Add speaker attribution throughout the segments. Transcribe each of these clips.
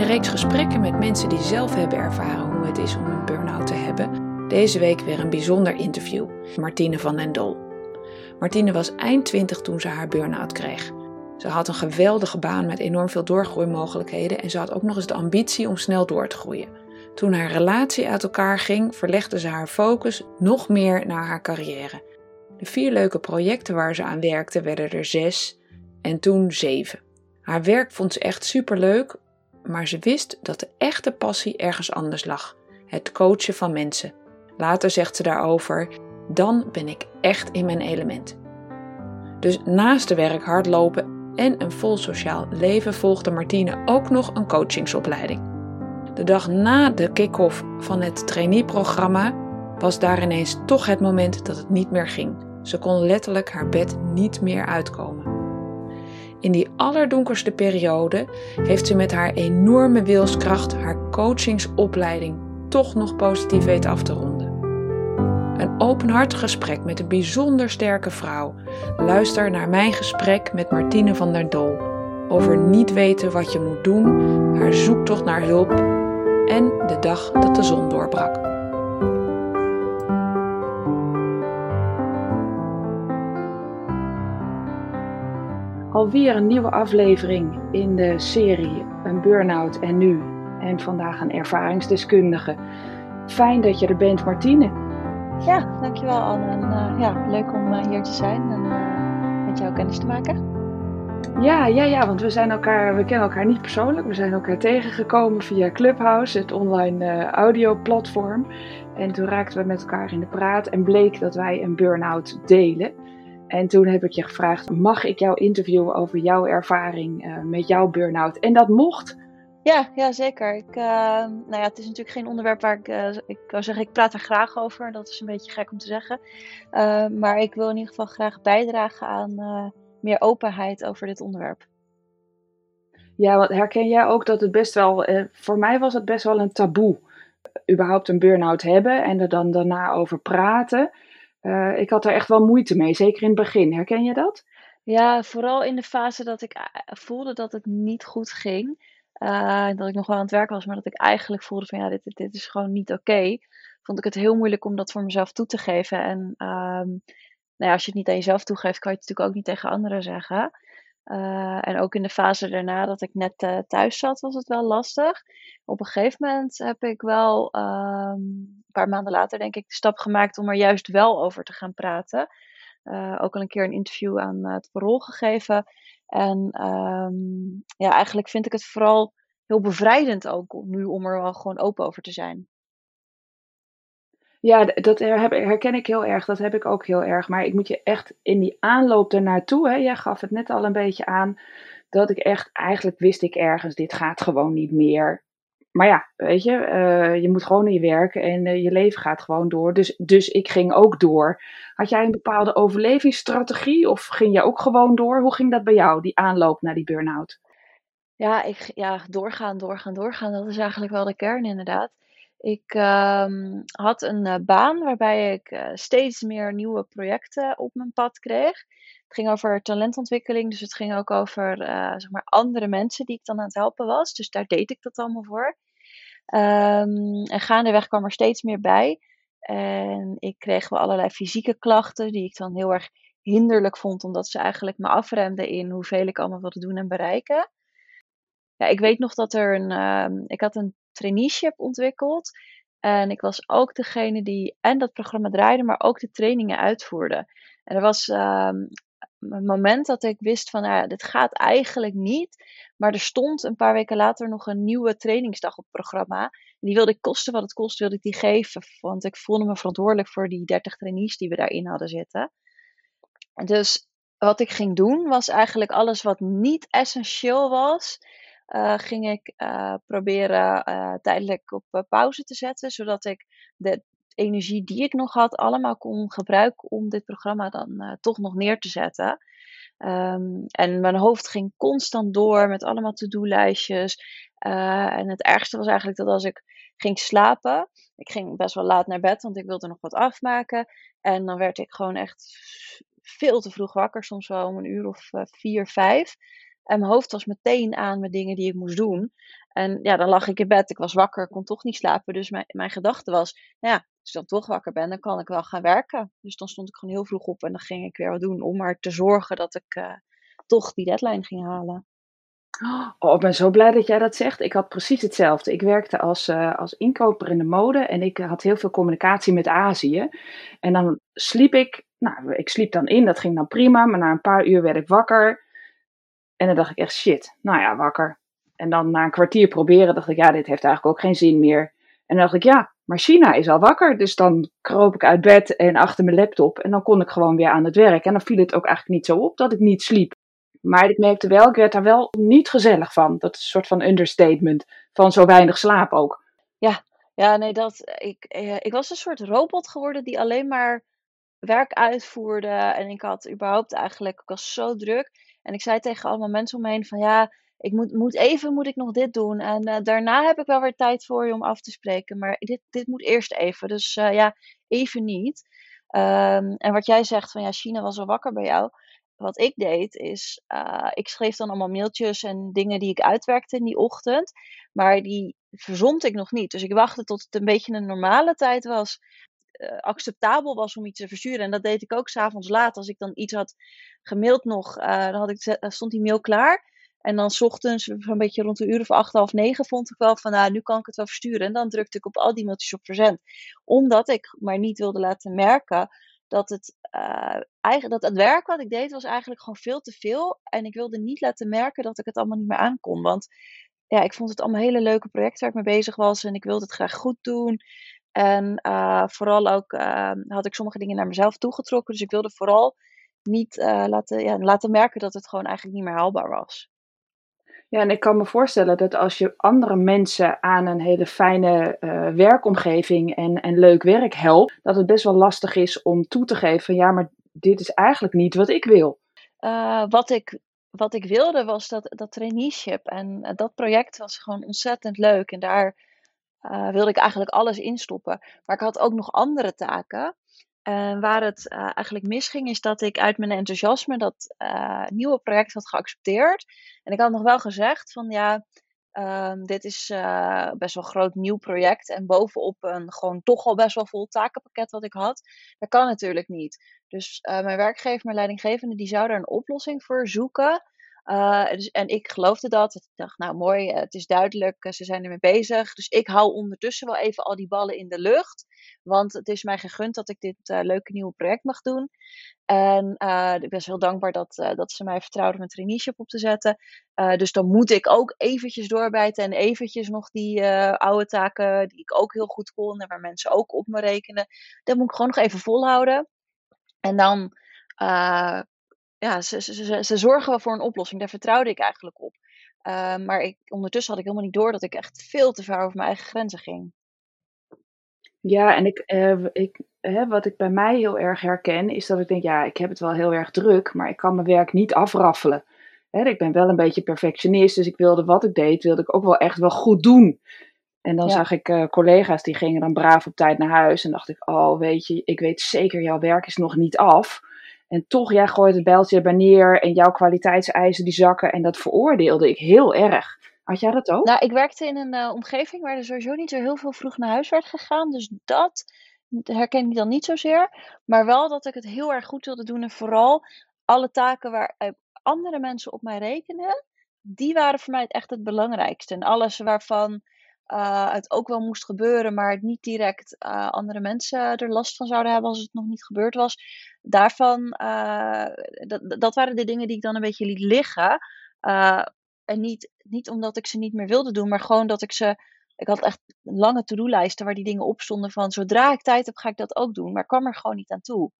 Speaker 1: De reeks gesprekken met mensen die zelf hebben ervaren hoe het is om een burn-out te hebben, deze week weer een bijzonder interview. Martine van den Dol. Martine was eind 20 toen ze haar burn-out kreeg. Ze had een geweldige baan met enorm veel doorgroeimogelijkheden en ze had ook nog eens de ambitie om snel door te groeien. Toen haar relatie uit elkaar ging, verlegde ze haar focus nog meer naar haar carrière. De vier leuke projecten waar ze aan werkte werden er zes en toen zeven. Haar werk vond ze echt superleuk, maar ze wist dat de echte passie ergens anders lag: het coachen van mensen. Later zegt ze daarover: dan ben ik echt in mijn element. Dus naast de werk hardlopen en een vol sociaal leven volgde Martine ook nog een coachingsopleiding. De dag na de kick-off van het traineeprogramma was daar ineens toch het moment dat het niet meer ging. Ze kon letterlijk haar bed niet meer uitkomen. In die allerdonkerste periode heeft ze met haar enorme wilskracht haar coachingsopleiding toch nog positief weten af te ronden. Een openhartig gesprek met een bijzonder sterke vrouw. Luister naar mijn gesprek met Martine van der Dol over niet weten wat je moet doen, haar zoektocht naar hulp en de dag dat de zon doorbrak. Alweer een nieuwe aflevering in de serie Een Burnout en Nu. En vandaag een ervaringsdeskundige. Fijn dat je er bent, Martine.
Speaker 2: Ja, dankjewel Anne. En, uh, ja, leuk om uh, hier te zijn en uh, met jou kennis te maken.
Speaker 1: Ja, ja, ja, want we, zijn elkaar, we kennen elkaar niet persoonlijk. We zijn elkaar tegengekomen via Clubhouse, het online audioplatform. En toen raakten we met elkaar in de praat en bleek dat wij een burn-out delen. En toen heb ik je gevraagd, mag ik jou interviewen over jouw ervaring met jouw burn-out? En dat mocht.
Speaker 2: Ja, ja zeker. Ik, uh, nou ja, het is natuurlijk geen onderwerp waar ik, uh, ik kan zeggen, ik praat er graag over. Dat is een beetje gek om te zeggen. Maar ik wil in ieder geval graag bijdragen aan meer openheid over dit onderwerp.
Speaker 1: Ja, want herken jij ook dat het best wel, voor mij was het best wel een taboe, überhaupt een burn-out hebben en er dan daarna over praten. Ik had er echt wel moeite mee, zeker in het begin. Herken je dat?
Speaker 2: Ja, vooral in de fase dat ik voelde dat het niet goed ging. Uh, dat ik nog wel aan het werk was, maar dat ik eigenlijk voelde van ja, dit, dit is gewoon niet oké. Vond ik het heel moeilijk om dat voor mezelf toe te geven. En um, nou ja, als je het niet aan jezelf toegeeft, kan je het natuurlijk ook niet tegen anderen zeggen. Uh, en ook in de fase daarna dat ik net uh, thuis zat, was het wel lastig. Op een gegeven moment heb ik wel, um, een paar maanden later denk ik, de stap gemaakt om er juist wel over te gaan praten. ook al een keer een interview aan het parool gegeven. En um, ja, eigenlijk vind ik het vooral heel bevrijdend ook nu om er wel gewoon open over te zijn.
Speaker 1: Ja, dat herken ik heel erg. Dat heb ik ook heel erg. Maar ik moet je echt in die aanloop ernaartoe, hè, jij gaf het net al een beetje aan, dat ik echt, eigenlijk wist ik ergens, dit gaat gewoon niet meer maar ja, weet je, uh, je moet gewoon in je werken en uh, je leven gaat gewoon door. Dus, dus ik ging ook door. Had jij een bepaalde overlevingsstrategie of ging jij ook gewoon door? Hoe ging dat bij jou, die aanloop naar die burn-out?
Speaker 2: Ja, ik, ja, doorgaan, doorgaan, doorgaan. Dat is eigenlijk wel de kern inderdaad. Ik um, had een uh, baan waarbij ik steeds meer nieuwe projecten op mijn pad kreeg. Het ging over talentontwikkeling, dus het ging ook over uh, zeg maar andere mensen die ik dan aan het helpen was. Dus daar deed ik dat allemaal voor. Um, en gaandeweg kwam er steeds meer bij. En ik kreeg wel allerlei fysieke klachten die ik dan heel erg hinderlijk vond, omdat ze eigenlijk me afremden in hoeveel ik allemaal wilde doen en bereiken. Ja, ik weet nog dat er een. Uh, ik had een traineeship ontwikkeld. En ik was ook degene die en dat programma draaide, maar ook de trainingen uitvoerde. En er was um, een moment dat ik wist van, nou dit gaat eigenlijk niet. Maar er stond een paar weken later nog een nieuwe trainingsdag op het programma. Die wilde ik kosten wat het kost, wilde ik die geven. Want ik voelde me verantwoordelijk voor die 30 trainees die we daarin hadden zitten. Dus wat ik ging doen, was eigenlijk alles wat niet essentieel was. Ging ik proberen tijdelijk op pauze te zetten, zodat ik de energie die ik nog had allemaal kon gebruiken om dit programma dan toch nog neer te zetten. Ehm, en mijn hoofd ging constant door met allemaal to-do-lijstjes. en het ergste was eigenlijk dat als ik ging slapen, ik ging best wel laat naar bed, want ik wilde nog wat afmaken. En dan werd ik gewoon echt veel te vroeg wakker, soms wel om een uur of vier, vijf. En mijn hoofd was meteen aan met dingen die ik moest doen. En ja, dan lag ik in bed, ik was wakker, kon toch niet slapen. Dus mijn, mijn gedachte was, nou ja, als ik dan toch wakker ben, dan kan ik wel gaan werken. Dus dan stond ik gewoon heel vroeg op en dan ging ik weer wat doen om maar te zorgen dat ik uh, toch die deadline ging halen.
Speaker 1: Oh, ik ben zo blij dat jij dat zegt. Ik had precies hetzelfde. Ik werkte als, uh, als inkoper in de mode en ik had heel veel communicatie met Azië. En dan sliep ik, nou, ik sliep dan in, dat ging dan prima, maar na een paar uur werd ik wakker. En dan dacht ik echt, shit, nou ja, wakker. En dan na een kwartier proberen dacht ik, ja, dit heeft eigenlijk ook geen zin meer. En dan dacht ik, ja, maar China is al wakker. Dus dan kroop ik uit bed en achter mijn laptop en dan kon ik gewoon weer aan het werk. En dan viel het ook eigenlijk niet zo op dat ik niet sliep. Maar ik merkte wel, ik werd daar wel niet gezellig van. Dat is een soort van understatement. Van zo weinig slaap ook.
Speaker 2: Ja, ja nee, dat, ik, eh, ik was een soort robot geworden die alleen maar werk uitvoerde. En ik had überhaupt eigenlijk, ik was zo druk. En ik zei tegen allemaal mensen om me heen van ja, ik moet, moet even moet ik nog dit doen. En uh, daarna heb ik wel weer tijd voor je om af te spreken. Maar dit, dit moet eerst even. Dus uh, ja, even niet. Um, en wat jij zegt van ja, China was al wakker bij jou wat ik deed is, uh, ik schreef dan allemaal mailtjes en dingen die ik uitwerkte in die ochtend. Maar die verzond ik nog niet. Dus ik wachtte tot het een beetje een normale tijd was. Uh, acceptabel was om iets te versturen. En dat deed ik ook s'avonds laat. Als ik dan iets had gemaild nog, uh, dan had ik, stond die mail klaar. En dan s ochtends, een beetje rond de uur of acht, half negen, vond ik wel van, nou, nu kan ik het wel versturen. En dan drukte ik op al die mailtjes op verzend. Omdat ik maar niet wilde laten merken dat het, eigen, dat het werk wat ik deed was eigenlijk gewoon veel te veel. En ik wilde niet laten merken dat ik het allemaal niet meer aankon. Want ja, ik vond het allemaal hele leuke projecten waar ik mee bezig was. En ik wilde het graag goed doen. En uh, vooral ook uh, had ik sommige dingen naar mezelf toegetrokken. Dus ik wilde vooral niet laten, ja, laten merken dat het gewoon eigenlijk niet meer haalbaar was.
Speaker 1: Ja, en ik kan me voorstellen dat als je andere mensen aan een hele fijne werkomgeving en, en leuk werk helpt, dat het best wel lastig is om toe te geven van ja, maar dit is eigenlijk niet wat ik wil.
Speaker 2: Wat, ik, wat ik wilde was dat, dat traineeship en dat project was gewoon ontzettend leuk en daar wilde ik eigenlijk alles instoppen. Maar ik had ook nog andere taken. En waar het uh, eigenlijk misging, is dat ik uit mijn enthousiasme dat uh, nieuwe project had geaccepteerd. En ik had nog wel gezegd van ja, um, dit is uh, best wel een groot nieuw project. En bovenop een gewoon toch al best wel vol takenpakket wat ik had. Dat kan natuurlijk niet. Dus mijn werkgever, mijn leidinggevende, die zou daar een oplossing voor zoeken. Uh, dus, en ik geloofde dat. Ik dacht, nou mooi, het is duidelijk, ze zijn ermee bezig. Dus ik hou ondertussen wel even al die ballen in de lucht. Want het is mij gegund dat ik dit leuke nieuwe project mag doen. En uh, ik ben heel dankbaar dat, dat ze mij vertrouwden een traineeship op te zetten. dus dan moet ik ook eventjes doorbijten en eventjes nog die oude taken die ik ook heel goed kon en waar mensen ook op me rekenen. Dat moet ik gewoon nog even volhouden. En dan, ja, ze, ze, ze, ze, zorgen wel voor een oplossing. Daar vertrouwde ik eigenlijk op. maar ik, ondertussen had ik helemaal niet door dat ik echt veel te ver over mijn eigen grenzen ging.
Speaker 1: Ja, en ik, uh, ik, hè, wat ik bij mij heel erg herken, is dat ik denk, ja, ik heb het wel heel erg druk, maar ik kan mijn werk niet afraffelen. Hè, ik ben wel een beetje perfectionist, dus ik wilde wat ik deed, wilde ik ook wel echt wel goed doen. En dan ja. zag ik uh, collega's die gingen dan braaf op tijd naar huis. En dacht ik, oh weet je, ik weet zeker, jouw werk is nog niet af. En toch, jij gooit het bijltje erbij neer en jouw kwaliteitseisen die zakken. En dat veroordeelde ik heel erg. Had jij dat ook?
Speaker 2: Nou, ik werkte in een uh, omgeving waar er sowieso niet zo heel veel vroeg naar huis werd gegaan. Dus dat herken ik dan niet zozeer. Maar wel dat ik het heel erg goed wilde doen. En vooral alle taken waar uh, andere mensen op mij rekenen, die waren voor mij echt het belangrijkste. En alles waarvan uh, het ook wel moest gebeuren, maar het niet direct andere mensen er last van zouden hebben als het nog niet gebeurd was. Daarvan, dat, dat waren de dingen die ik dan een beetje liet liggen. En niet, niet omdat ik ze niet meer wilde doen, maar gewoon dat ik ze. Ik had echt lange to-do-lijsten waar die dingen op stonden van zodra ik tijd heb, ga ik dat ook doen. Maar ik kwam er gewoon niet aan toe.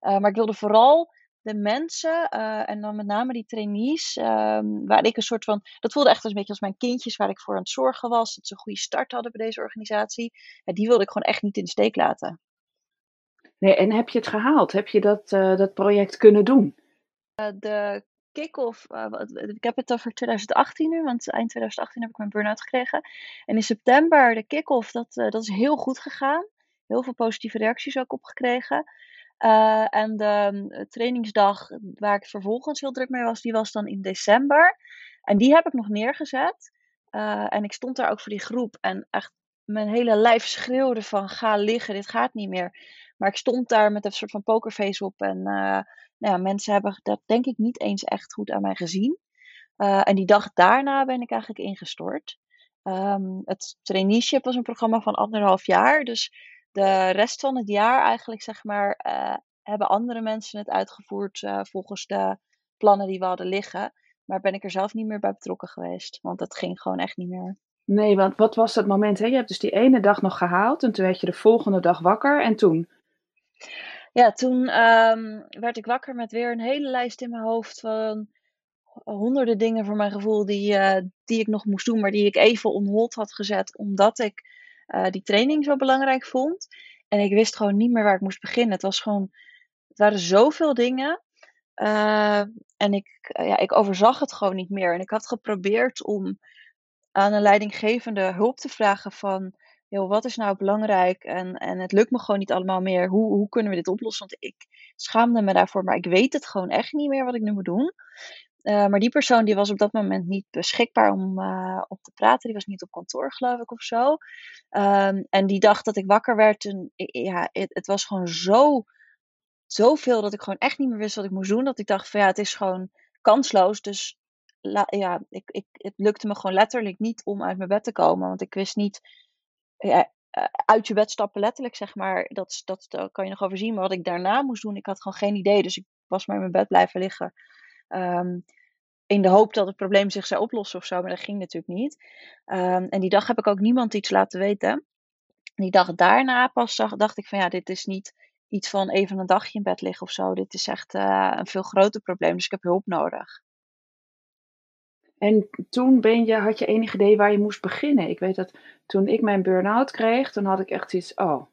Speaker 2: Maar ik wilde vooral de mensen, uh, en dan met name die trainees, um, waar ik een soort van. Dat voelde echt als een beetje als mijn kindjes waar ik voor aan het zorgen was. Dat ze een goede start hadden bij deze organisatie. Die wilde ik gewoon echt niet in de steek laten.
Speaker 1: Nee, en heb je het gehaald? Heb je dat, uh, dat project kunnen doen?
Speaker 2: Uh, de kick-off, ik heb het over 2018 nu, want eind 2018 heb ik mijn burn-out gekregen. En in september, de kick-off, dat, dat is heel goed gegaan. Heel veel positieve reacties ook op gekregen. Uh, en de uh, trainingsdag waar ik vervolgens heel druk mee was, die was dan in december. En die heb ik nog neergezet. Uh, en ik stond daar ook voor die groep. En echt mijn hele lijf schreeuwde van ga liggen, dit gaat niet meer. Maar ik stond daar met een soort van pokerface op. En nou ja, mensen hebben dat denk ik niet eens echt goed aan mij gezien. en die dag daarna ben ik eigenlijk ingestort. Um, het traineeship was een programma van anderhalf jaar. Dus de rest van het jaar eigenlijk, zeg maar, uh, hebben andere mensen het uitgevoerd uh, volgens de plannen die we hadden liggen. Maar ben ik er zelf niet meer bij betrokken geweest. Want dat ging gewoon echt niet meer.
Speaker 1: Nee, want wat was dat moment? Hè? Je hebt dus die ene dag nog gehaald en toen werd je de volgende dag wakker. En toen?
Speaker 2: Ja, toen um, werd ik wakker met weer een hele lijst in mijn hoofd van honderden dingen voor mijn gevoel die, uh, die ik nog moest doen, maar die ik even on hold had gezet, omdat ik uh, die training zo belangrijk vond. En ik wist gewoon niet meer waar ik moest beginnen. Het was gewoon, het waren zoveel dingen. Uh, en ik, ja, ik overzag het gewoon niet meer. En ik had geprobeerd om aan een leidinggevende hulp te vragen van, joh, wat is nou belangrijk? En, en het lukt me gewoon niet allemaal meer. Hoe, hoe kunnen we dit oplossen? Want ik schaamde me daarvoor, maar ik weet het gewoon echt niet meer wat ik nu moet doen. Uh, maar die persoon die was op dat moment niet beschikbaar om uh, op te praten. Die was niet op kantoor, geloof ik, of zo. Um, en die dacht dat ik wakker werd. En ja, het, het, was gewoon zo, zoveel dat ik gewoon echt niet meer wist wat ik moest doen. Dat ik dacht van ja, het is gewoon kansloos. Dus ja, ik, ik, het lukte me gewoon letterlijk niet om uit mijn bed te komen. Want ik wist niet, ja, uh, uit je bed stappen letterlijk, zeg maar. Dat, dat, kan je nog overzien. Maar wat ik daarna moest doen, ik had gewoon geen idee. Dus ik was maar in mijn bed blijven liggen. Um, in de hoop dat het probleem zich zou oplossen of zo, maar dat ging natuurlijk niet. Um, en die dag heb ik ook niemand iets laten weten. Die dag daarna pas dacht ik van ja, dit is niet iets van even een dagje in bed liggen of zo. Dit is echt uh, een veel groter probleem, dus ik heb hulp nodig.
Speaker 1: En toen ben je, had je enig idee waar je moest beginnen? Ik weet dat toen ik mijn burn-out kreeg, toen had ik echt iets, oh,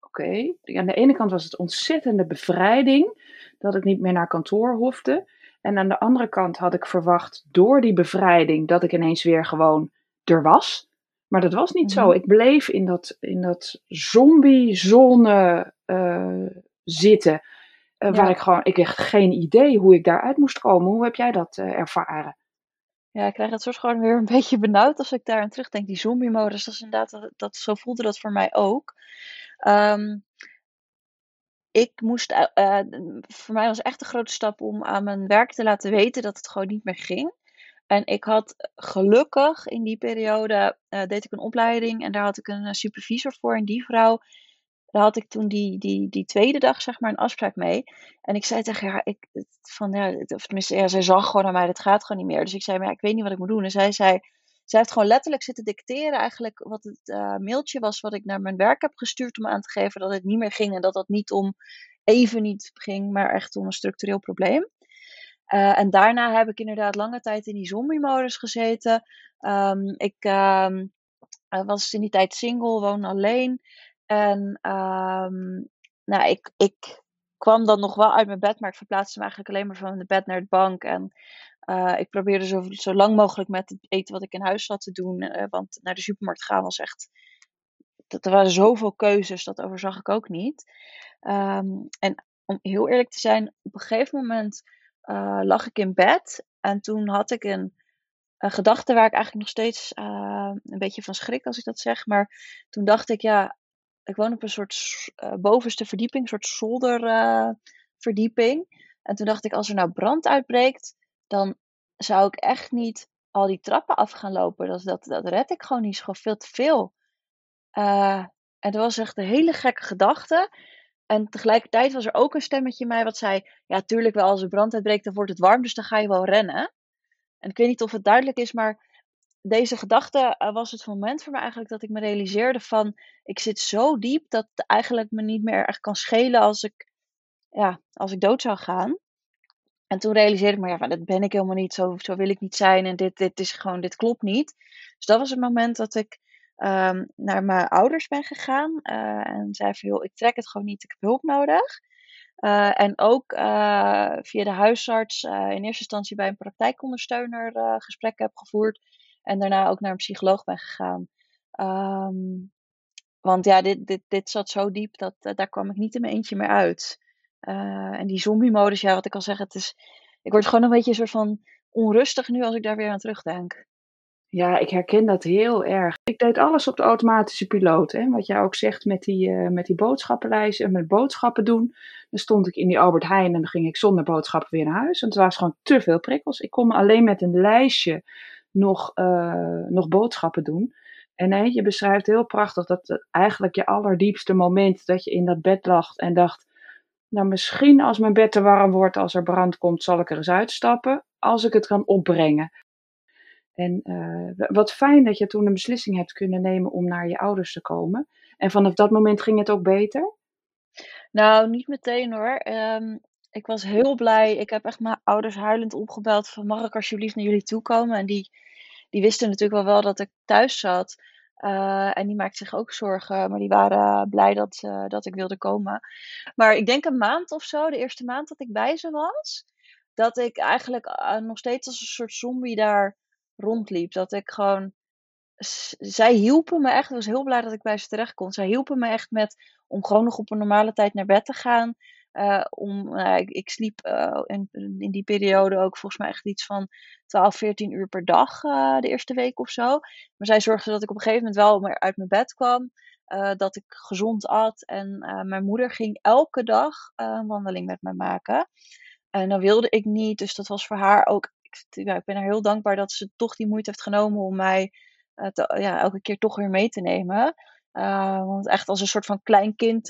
Speaker 1: oké. Aan de ene kant was het ontzettende bevrijding dat ik niet meer naar kantoor hoefde. En aan de andere kant had ik verwacht door die bevrijding dat ik ineens weer gewoon er was. Maar dat was niet zo. Mhm. Ik bleef in dat, in dat zombie-zone uh, zitten. Uh, Waar ik gewoon, ik echt geen idee hoe ik daaruit moest komen. Hoe heb jij dat uh, ervaren?
Speaker 2: Ja, ik krijg het soms gewoon weer een beetje benauwd als ik daar aan terugdenk. Die zombie-modus, dat is inderdaad, dat, dat, zo voelde dat voor mij ook. Um, ik moest, uh, voor mij was echt een grote stap om aan mijn werk te laten weten dat het gewoon niet meer ging. En ik had gelukkig in die periode, deed ik een opleiding en daar had ik een supervisor voor. En die vrouw, daar had ik toen die, die, die tweede dag zeg maar een afspraak mee. En ik zei tegen haar, ik, van, ja, of tenminste, ja, zij zag gewoon aan mij, dat gaat gewoon niet meer. Dus ik zei, maar ik weet niet wat ik moet doen. En zij zei, zij heeft gewoon letterlijk zitten dicteren eigenlijk wat het uh, mailtje was wat ik naar mijn werk heb gestuurd om aan te geven dat het niet meer ging en dat dat niet om even niet ging, maar echt om een structureel probleem. Uh, en daarna heb ik inderdaad lange tijd in die zombie-modus gezeten. Um, ik um, was in die tijd single, woonde alleen. En um, nou, ik, ik kwam dan nog wel uit mijn bed, maar ik verplaatste me eigenlijk alleen maar van de bed naar het bank. En uh, ik probeerde zo, zo lang mogelijk met het eten wat ik in huis zat te doen. Uh, want naar de supermarkt gaan was echt. Dat, er waren zoveel keuzes, dat overzag ik ook niet. Um, en om heel eerlijk te zijn, op een gegeven moment uh, lag ik in bed. En toen had ik een, een gedachte waar ik eigenlijk nog steeds een beetje van schrik als ik dat zeg. Maar toen dacht ik, ja, ik woon op een soort bovenste verdieping, een soort zolderverdieping. en toen dacht ik, als er nou brand uitbreekt, dan zou ik echt niet al die trappen af gaan lopen. Dat, dat, dat red ik gewoon niet. gewoon veel te veel. Uh, en dat was echt een hele gekke gedachte. En tegelijkertijd was er ook een stemmetje in mij wat zei: Ja, tuurlijk wel, als er brand uitbreekt, dan wordt het warm, dus dan ga je wel rennen. En ik weet niet of het duidelijk is, maar deze gedachte uh, was het moment voor mij eigenlijk dat ik me realiseerde van ik zit zo diep dat het eigenlijk me niet meer echt kan schelen als ik, ja, als ik dood zou gaan. En toen realiseerde ik me, ja, dat ben ik helemaal niet, zo, zo wil ik niet zijn en dit, dit is gewoon, dit klopt niet. Dus dat was het moment dat ik ehm, naar mijn ouders ben gegaan uh, en zei van, ik trek het gewoon niet, ik heb hulp nodig. Uh, en ook uh, via de huisarts in eerste instantie bij een praktijkondersteuner gesprek heb gevoerd. En daarna ook naar een psycholoog ben gegaan. Um, want ja, dit, dit, dit zat zo diep dat daar kwam ik niet in mijn eentje meer uit. Uh, en die zombie-modus, ja, wat ik al zeg, het is, ik word gewoon een beetje een soort van onrustig nu als ik daar weer aan terugdenk.
Speaker 1: Ja, ik herken dat heel erg. Ik deed alles op de automatische piloot. Hè? Wat jij ook zegt met die, uh, met die boodschappenlijsten en met boodschappen doen. Dan stond ik in die Albert Heijn en dan ging ik zonder boodschappen weer naar huis. Want het was gewoon te veel prikkels. Ik kon alleen met een lijstje nog, uh, nog boodschappen doen. En je beschrijft heel prachtig dat eigenlijk je allerdiepste moment dat je in dat bed lag en dacht nou, misschien als mijn bed te warm wordt, als er brand komt, zal ik er eens uitstappen. Als ik het kan opbrengen. En uh, wat fijn dat je toen een beslissing hebt kunnen nemen om naar je ouders te komen. En vanaf dat moment ging het ook beter?
Speaker 2: Nou, niet meteen hoor. Um, ik was heel blij. Ik heb echt mijn ouders huilend opgebeld van mag ik alsjeblieft naar jullie toe komen? En die, die wisten natuurlijk wel wel dat ik thuis zat. Uh, en die maakten zich ook zorgen, maar die waren blij dat, uh, dat ik wilde komen. Maar ik denk een maand of zo, de eerste maand dat ik bij ze was, dat ik eigenlijk uh, nog steeds als een soort zombie daar rondliep. Dat ik gewoon. Zij hielpen me echt. Ik was heel blij dat ik bij ze terecht kon. Zij hielpen me echt met om gewoon nog op een normale tijd naar bed te gaan. Uh, om, uh, ik, sliep uh, in, in, die periode ook volgens mij echt iets van 12, 14 uur per dag de eerste week of zo. Maar zij zorgde dat ik op een gegeven moment wel meer uit mijn bed kwam. dat ik gezond at. En mijn moeder ging elke dag een wandeling met me maken. En dat wilde ik niet. Dus dat was voor haar ook. Ik, ja, ik ben haar heel dankbaar dat ze toch die moeite heeft genomen om mij ja, elke keer toch weer mee te nemen. want echt als een soort van klein kind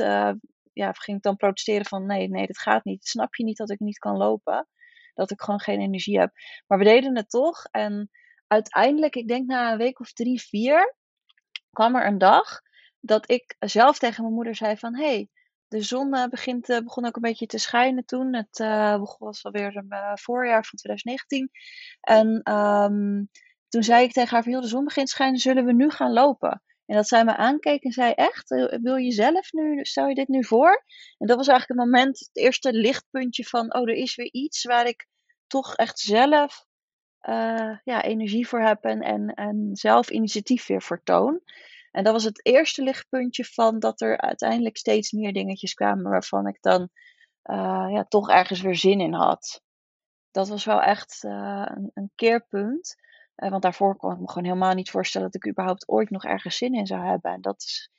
Speaker 2: ja, ging ik dan protesteren van nee, nee, dat gaat niet. Snap je niet dat ik niet kan lopen? Dat ik gewoon geen energie heb. Maar we deden het toch. En uiteindelijk, ik denk na een week of drie, vier, kwam er een dag dat ik zelf tegen mijn moeder zei van hey, de zon uh, begint, uh, begon ook een beetje te schijnen toen. Het uh, was alweer een voorjaar van 2019. En um, toen zei ik tegen haar van, de zon begint te schijnen, zullen we nu gaan lopen? En dat zij me aankeek en zei: Echt, eh, wil je zelf nu, stel je dit nu voor? En dat was eigenlijk het moment, het eerste lichtpuntje van: Oh, er is weer iets waar ik toch echt zelf uh, ja, energie voor heb en, en, zelf initiatief weer voor toon. En dat was het eerste lichtpuntje van dat er uiteindelijk steeds meer dingetjes kwamen waarvan ik dan uh, ja, toch ergens weer zin in had. Dat was wel echt uh, een, een keerpunt. Uh, want daarvoor kon ik me gewoon helemaal niet voorstellen dat ik überhaupt ooit nog ergens zin in zou hebben. En dat is,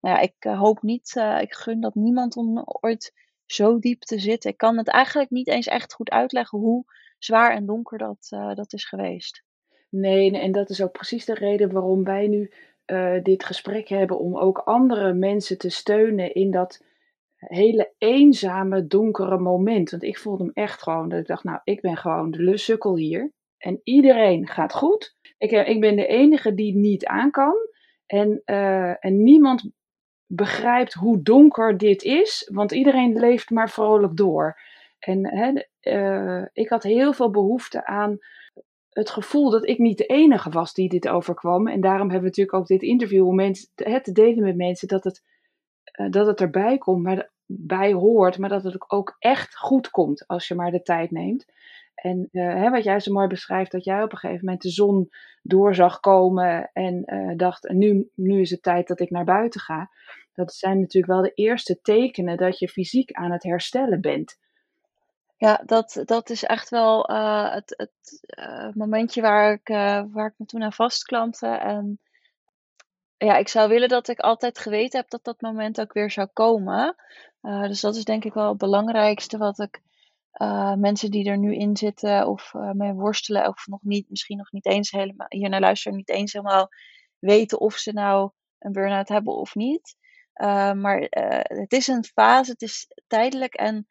Speaker 2: nou ja, ik uh, hoop niet, uh, ik gun dat niemand om ooit zo diep te zitten. Ik kan het eigenlijk niet eens echt goed uitleggen hoe zwaar en donker dat, dat is geweest.
Speaker 1: Nee, en dat is ook precies de reden waarom wij nu dit gesprek hebben. Om ook andere mensen te steunen in dat hele eenzame, donkere moment. Want ik voelde hem echt gewoon, dat ik dacht, nou, ik ben gewoon de lussukkel hier. En iedereen gaat goed. Ik, eh, ik ben de enige die niet aan kan. En, uh, en niemand begrijpt hoe donker dit is, want iedereen leeft maar vrolijk door. En hè, uh, ik had heel veel behoefte aan het gevoel dat ik niet de enige was die dit overkwam. En daarom hebben we natuurlijk ook dit interview om mensen, te delen met mensen dat het, dat het erbij komt, maar bij hoort, maar dat het ook echt goed komt als je maar de tijd neemt. En uh, hè, wat jij zo mooi beschrijft, dat jij op een gegeven moment de zon door zag komen en uh, dacht, nu, nu is het tijd dat ik naar buiten ga. Dat zijn natuurlijk wel de eerste tekenen dat je fysiek aan het herstellen bent.
Speaker 2: Ja, dat, dat is echt wel uh, het, het momentje waar ik, waar ik me toen aan vastklampte. En ja, ik zou willen dat ik altijd geweten heb dat dat moment ook weer zou komen. dus dat is denk ik wel het belangrijkste wat ik uh, mensen die er nu in zitten of uh, mee worstelen, of nog niet, misschien nog niet eens helemaal hier naar luisteren, niet eens helemaal weten of ze nou een burn-out hebben of niet. Uh, maar het is een fase, het is tijdelijk en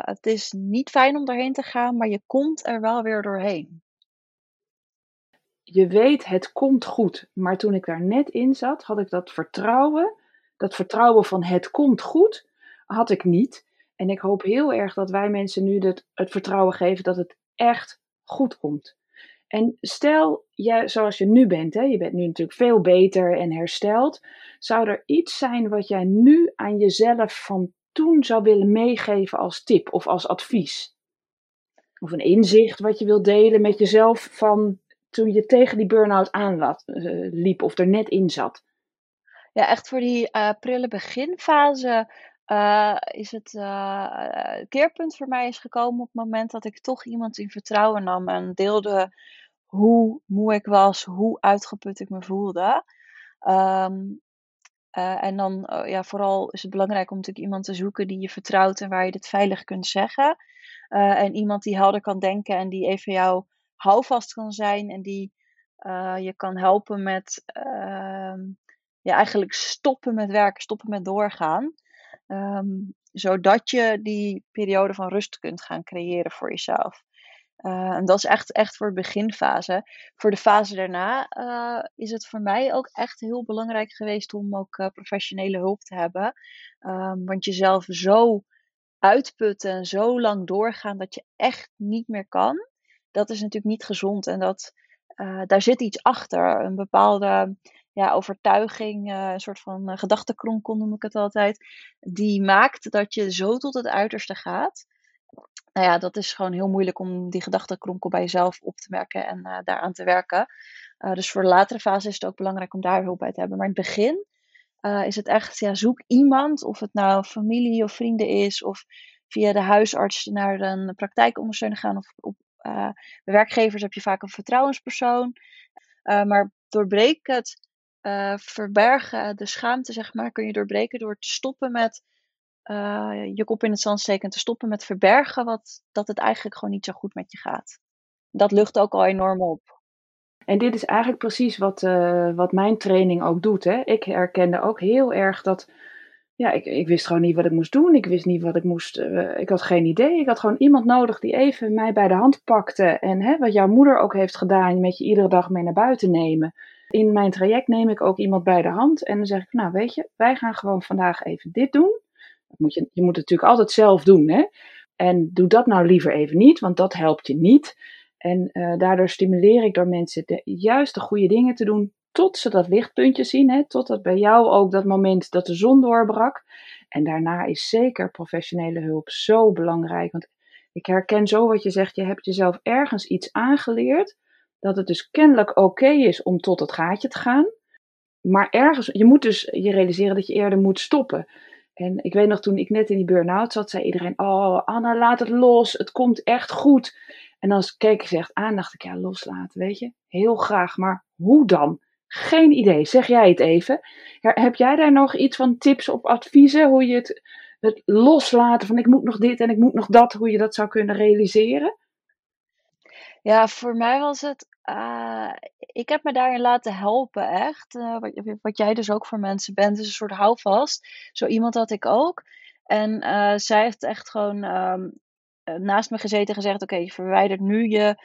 Speaker 2: het is niet fijn om daarheen te gaan, maar je komt er wel weer doorheen.
Speaker 1: Je weet, het komt goed. Maar toen ik daar net in zat, had ik dat vertrouwen, dat vertrouwen van het komt goed, had ik niet. En ik hoop heel erg dat wij mensen nu het, het vertrouwen geven dat het echt goed komt. En stel, jij, zoals je nu bent, hè, je bent nu natuurlijk veel beter en hersteld. Zou er iets zijn wat jij nu aan jezelf van toen zou willen meegeven als tip of als advies? Of een inzicht wat je wilt delen met jezelf van toen je tegen die burn-out aanliep uh, of er net in zat?
Speaker 2: Ja, echt voor die uh, prille beginfase uh, is het uh, keerpunt voor mij is gekomen op het moment dat ik toch iemand in vertrouwen nam en deelde hoe moe ik was, hoe uitgeput ik me voelde. Uh, en dan ja, vooral is het belangrijk om natuurlijk iemand te zoeken die je vertrouwt en waar je dit veilig kunt zeggen. en iemand die helder kan denken en die even jouw houvast kan zijn en die je kan helpen met ehm, ja, eigenlijk stoppen met werken, stoppen met doorgaan. Um, zodat je die periode van rust kunt gaan creëren voor jezelf. Uh, en dat is echt, echt voor de beginfase. Voor de fase daarna uh, is het voor mij ook echt heel belangrijk geweest om ook uh, professionele hulp te hebben. Um, want jezelf zo uitputten en zo lang doorgaan dat je echt niet meer kan, dat is natuurlijk niet gezond. En dat, daar zit iets achter. Een bepaalde ja, overtuiging, uh, een soort van uh, gedachtenkronkel noem ik het altijd, die maakt dat je zo tot het uiterste gaat. Nou ja, dat is gewoon heel moeilijk om die gedachtenkronkel bij jezelf op te merken en uh, daaraan te werken. dus voor de latere fase is het ook belangrijk om daar hulp bij te hebben. Maar in het begin is het echt, ja, zoek iemand, of het nou familie of vrienden is, of via de huisarts naar een praktijkondersteuner gaan, of op bij werkgevers heb je vaak een vertrouwenspersoon. maar doorbreek het uh, verbergen, de schaamte, zeg maar, kun je doorbreken door te stoppen met uh, je kop in het zand steken en te stoppen met verbergen wat, dat het eigenlijk gewoon niet zo goed met je gaat. Dat lucht ook al enorm op.
Speaker 1: En dit is eigenlijk precies wat, uh, wat mijn training ook doet. Hè? Ik herkende ook heel erg dat. Ja, ik, ik wist gewoon niet wat ik moest doen. Ik wist niet wat ik moest. Ik had geen idee. Ik had gewoon iemand nodig die even mij bij de hand pakte. En hè, wat jouw moeder ook heeft gedaan, met je iedere dag mee naar buiten nemen in mijn traject neem ik ook iemand bij de hand en dan zeg ik, nou weet je, wij gaan gewoon vandaag even dit doen. Dat moet je, je moet het natuurlijk altijd zelf doen, hè. En doe dat nou liever even niet, want dat helpt je niet. En uh, daardoor stimuleer ik door mensen de juiste goede dingen te doen, tot ze dat lichtpuntje zien, hè, totdat bij jou ook dat moment dat de zon doorbrak. En daarna is zeker professionele hulp zo belangrijk, want ik herken zo wat je zegt, je hebt jezelf ergens iets aangeleerd dat het dus kennelijk oké is om tot het gaatje te gaan. Maar ergens, je moet dus je realiseren dat je eerder moet stoppen. En ik weet nog, toen ik net in die burn-out zat, zei iedereen: Oh, Anna, laat het los. Het komt echt goed. En dan keek ik ze aan, dacht ik: Ja, loslaten, weet je. Heel graag, maar hoe dan? Geen idee. Zeg jij het even. Heb jij daar nog iets van tips of adviezen? Hoe je het, het loslaten van ik moet nog dit en ik moet nog dat, hoe je dat zou kunnen realiseren?
Speaker 2: Ja, voor mij was het uh, ik heb me daarin laten helpen, echt. Uh, wat, wat, jij dus ook voor mensen bent, is een soort houvast. Zo iemand had ik ook. En uh, zij heeft echt gewoon um, naast me gezeten en gezegd: Oké, je verwijdert nu je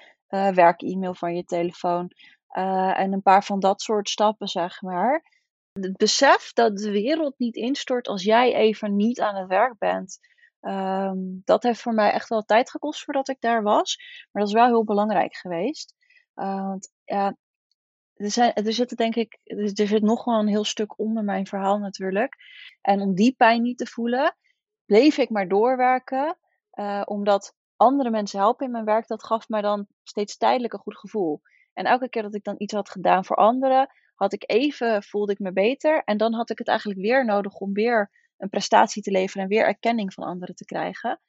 Speaker 2: werk-e-mail van je telefoon. en een paar van dat soort stappen, zeg maar. Het besef dat de wereld niet instort als jij even niet aan het werk bent. Um, dat heeft voor mij echt wel tijd gekost voordat ik daar was. Maar dat is wel heel belangrijk geweest. Uh, want ja, er, zijn, er zit denk ik, er zit nog wel een heel stuk onder mijn verhaal natuurlijk. En om die pijn niet te voelen, bleef ik maar doorwerken. Uh, omdat andere mensen helpen in mijn werk, dat gaf mij dan steeds tijdelijk een goed gevoel. En elke keer dat ik dan iets had gedaan voor anderen, had ik even, voelde ik me beter. En dan had ik het eigenlijk weer nodig om weer een prestatie te leveren en weer erkenning van anderen te krijgen.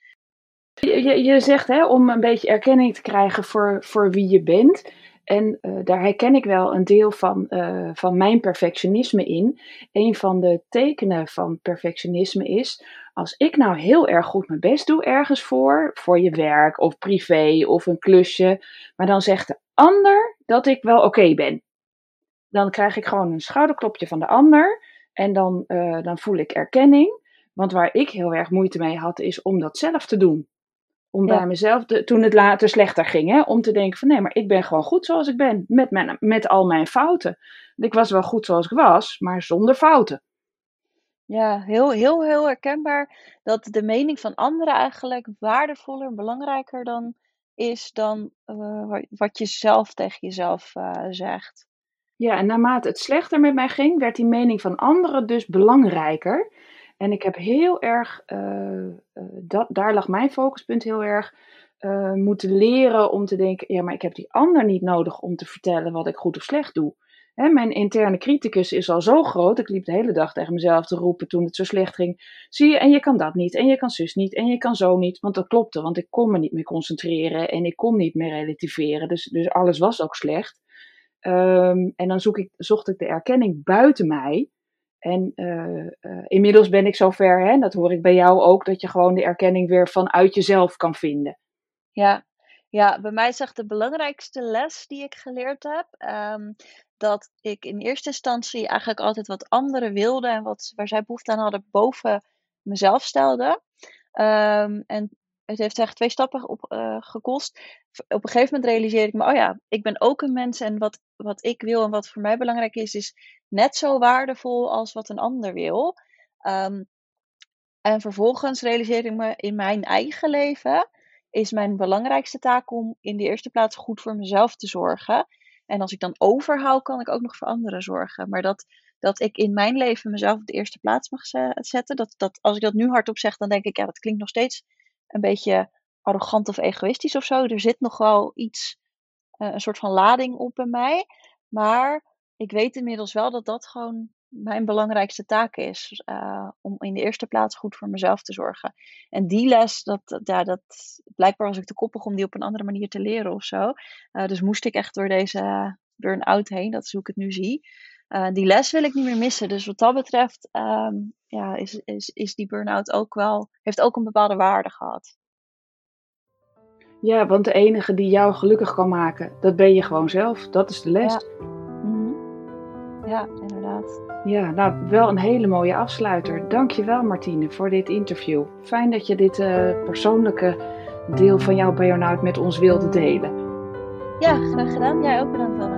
Speaker 1: Je, je zegt hè, om een beetje erkenning te krijgen voor, voor wie je bent. En uh, daar herken ik wel een deel van, uh, van mijn perfectionisme in. Een van de tekenen van perfectionisme is, als ik nou heel erg goed mijn best doe ergens voor, voor je werk of privé of een klusje, maar dan zegt de ander dat ik wel oké ben. Dan krijg ik gewoon een schouderklopje van de ander en dan, uh, dan voel ik erkenning. Want waar ik heel erg moeite mee had, is om dat zelf te doen. Om bij mezelf, toen het later slechter ging, hè, om te denken van nee, maar ik ben gewoon goed zoals ik ben. Met, mijn, met al mijn fouten. Ik was wel goed zoals ik was, maar zonder fouten.
Speaker 2: Ja, heel, heel, heel herkenbaar dat de mening van anderen eigenlijk waardevoller en belangrijker dan is dan uh, wat, wat je zelf tegen jezelf uh, zegt.
Speaker 1: Ja, en naarmate het slechter met mij ging, werd die mening van anderen dus belangrijker. En ik heb heel erg, uh, dat, daar lag mijn focuspunt heel erg, moeten leren om te denken, ja, maar ik heb die ander niet nodig om te vertellen wat ik goed of slecht doe. Mijn interne criticus is al zo groot. Ik liep de hele dag tegen mezelf te roepen toen het zo slecht ging. Zie je, en je kan dat niet, en je kan zus niet, en je kan zo niet. Want dat klopte, want ik kon me niet meer concentreren en ik kon niet meer relativeren. Dus, dus alles was ook slecht. Um, en dan zoek ik, zocht ik de erkenning buiten mij. En uh, uh, inmiddels ben ik zover, hè, dat hoor ik bij jou ook, dat je gewoon de erkenning weer vanuit jezelf kan vinden.
Speaker 2: Ja, ja, bij mij is echt de belangrijkste les die ik geleerd heb. Um, dat ik in eerste instantie eigenlijk altijd wat anderen wilde en wat, waar zij behoefte aan hadden boven mezelf stelde. Um, en het heeft echt twee stappen op, uh, gekost. Op een gegeven moment realiseerde ik me, oh ja, ik ben ook een mens en wat, wat ik wil en wat voor mij belangrijk is, is net zo waardevol als wat een ander wil. Um, en vervolgens realiseerde ik me in mijn eigen leven, is mijn belangrijkste taak om in de eerste plaats goed voor mezelf te zorgen. En als ik dan overhoud, kan ik ook nog voor anderen zorgen. Maar dat, dat ik in mijn leven mezelf op de eerste plaats mag zetten. Dat, dat als ik dat nu hardop zeg, dan denk ik, ja, dat klinkt nog steeds een beetje arrogant of egoïstisch of zo. Er zit nog wel iets, uh, een soort van lading op bij mij. Maar ik weet inmiddels wel dat dat gewoon mijn belangrijkste taak is. Uh, om in de eerste plaats goed voor mezelf te zorgen. En die les, dat, ja, dat, blijkbaar was ik te koppig om die op een andere manier te leren of zo. Uh, dus moest ik echt door deze burn-out heen, dat is hoe ik het nu zie. Uh, die les wil ik niet meer missen. Dus wat dat betreft um, ja, is, is, is die burn-out ook wel, heeft ook een bepaalde waarde gehad.
Speaker 1: Ja, want de enige die jou gelukkig kan maken, dat ben je gewoon zelf. Dat is de les.
Speaker 2: Ja, mm -hmm. ja inderdaad.
Speaker 1: Ja, nou wel een hele mooie afsluiter. Dankjewel Martine voor dit interview. Fijn dat je dit uh, persoonlijke deel van jouw burn-out met ons wilde delen.
Speaker 2: Ja, graag gedaan. Jij ook bedankt.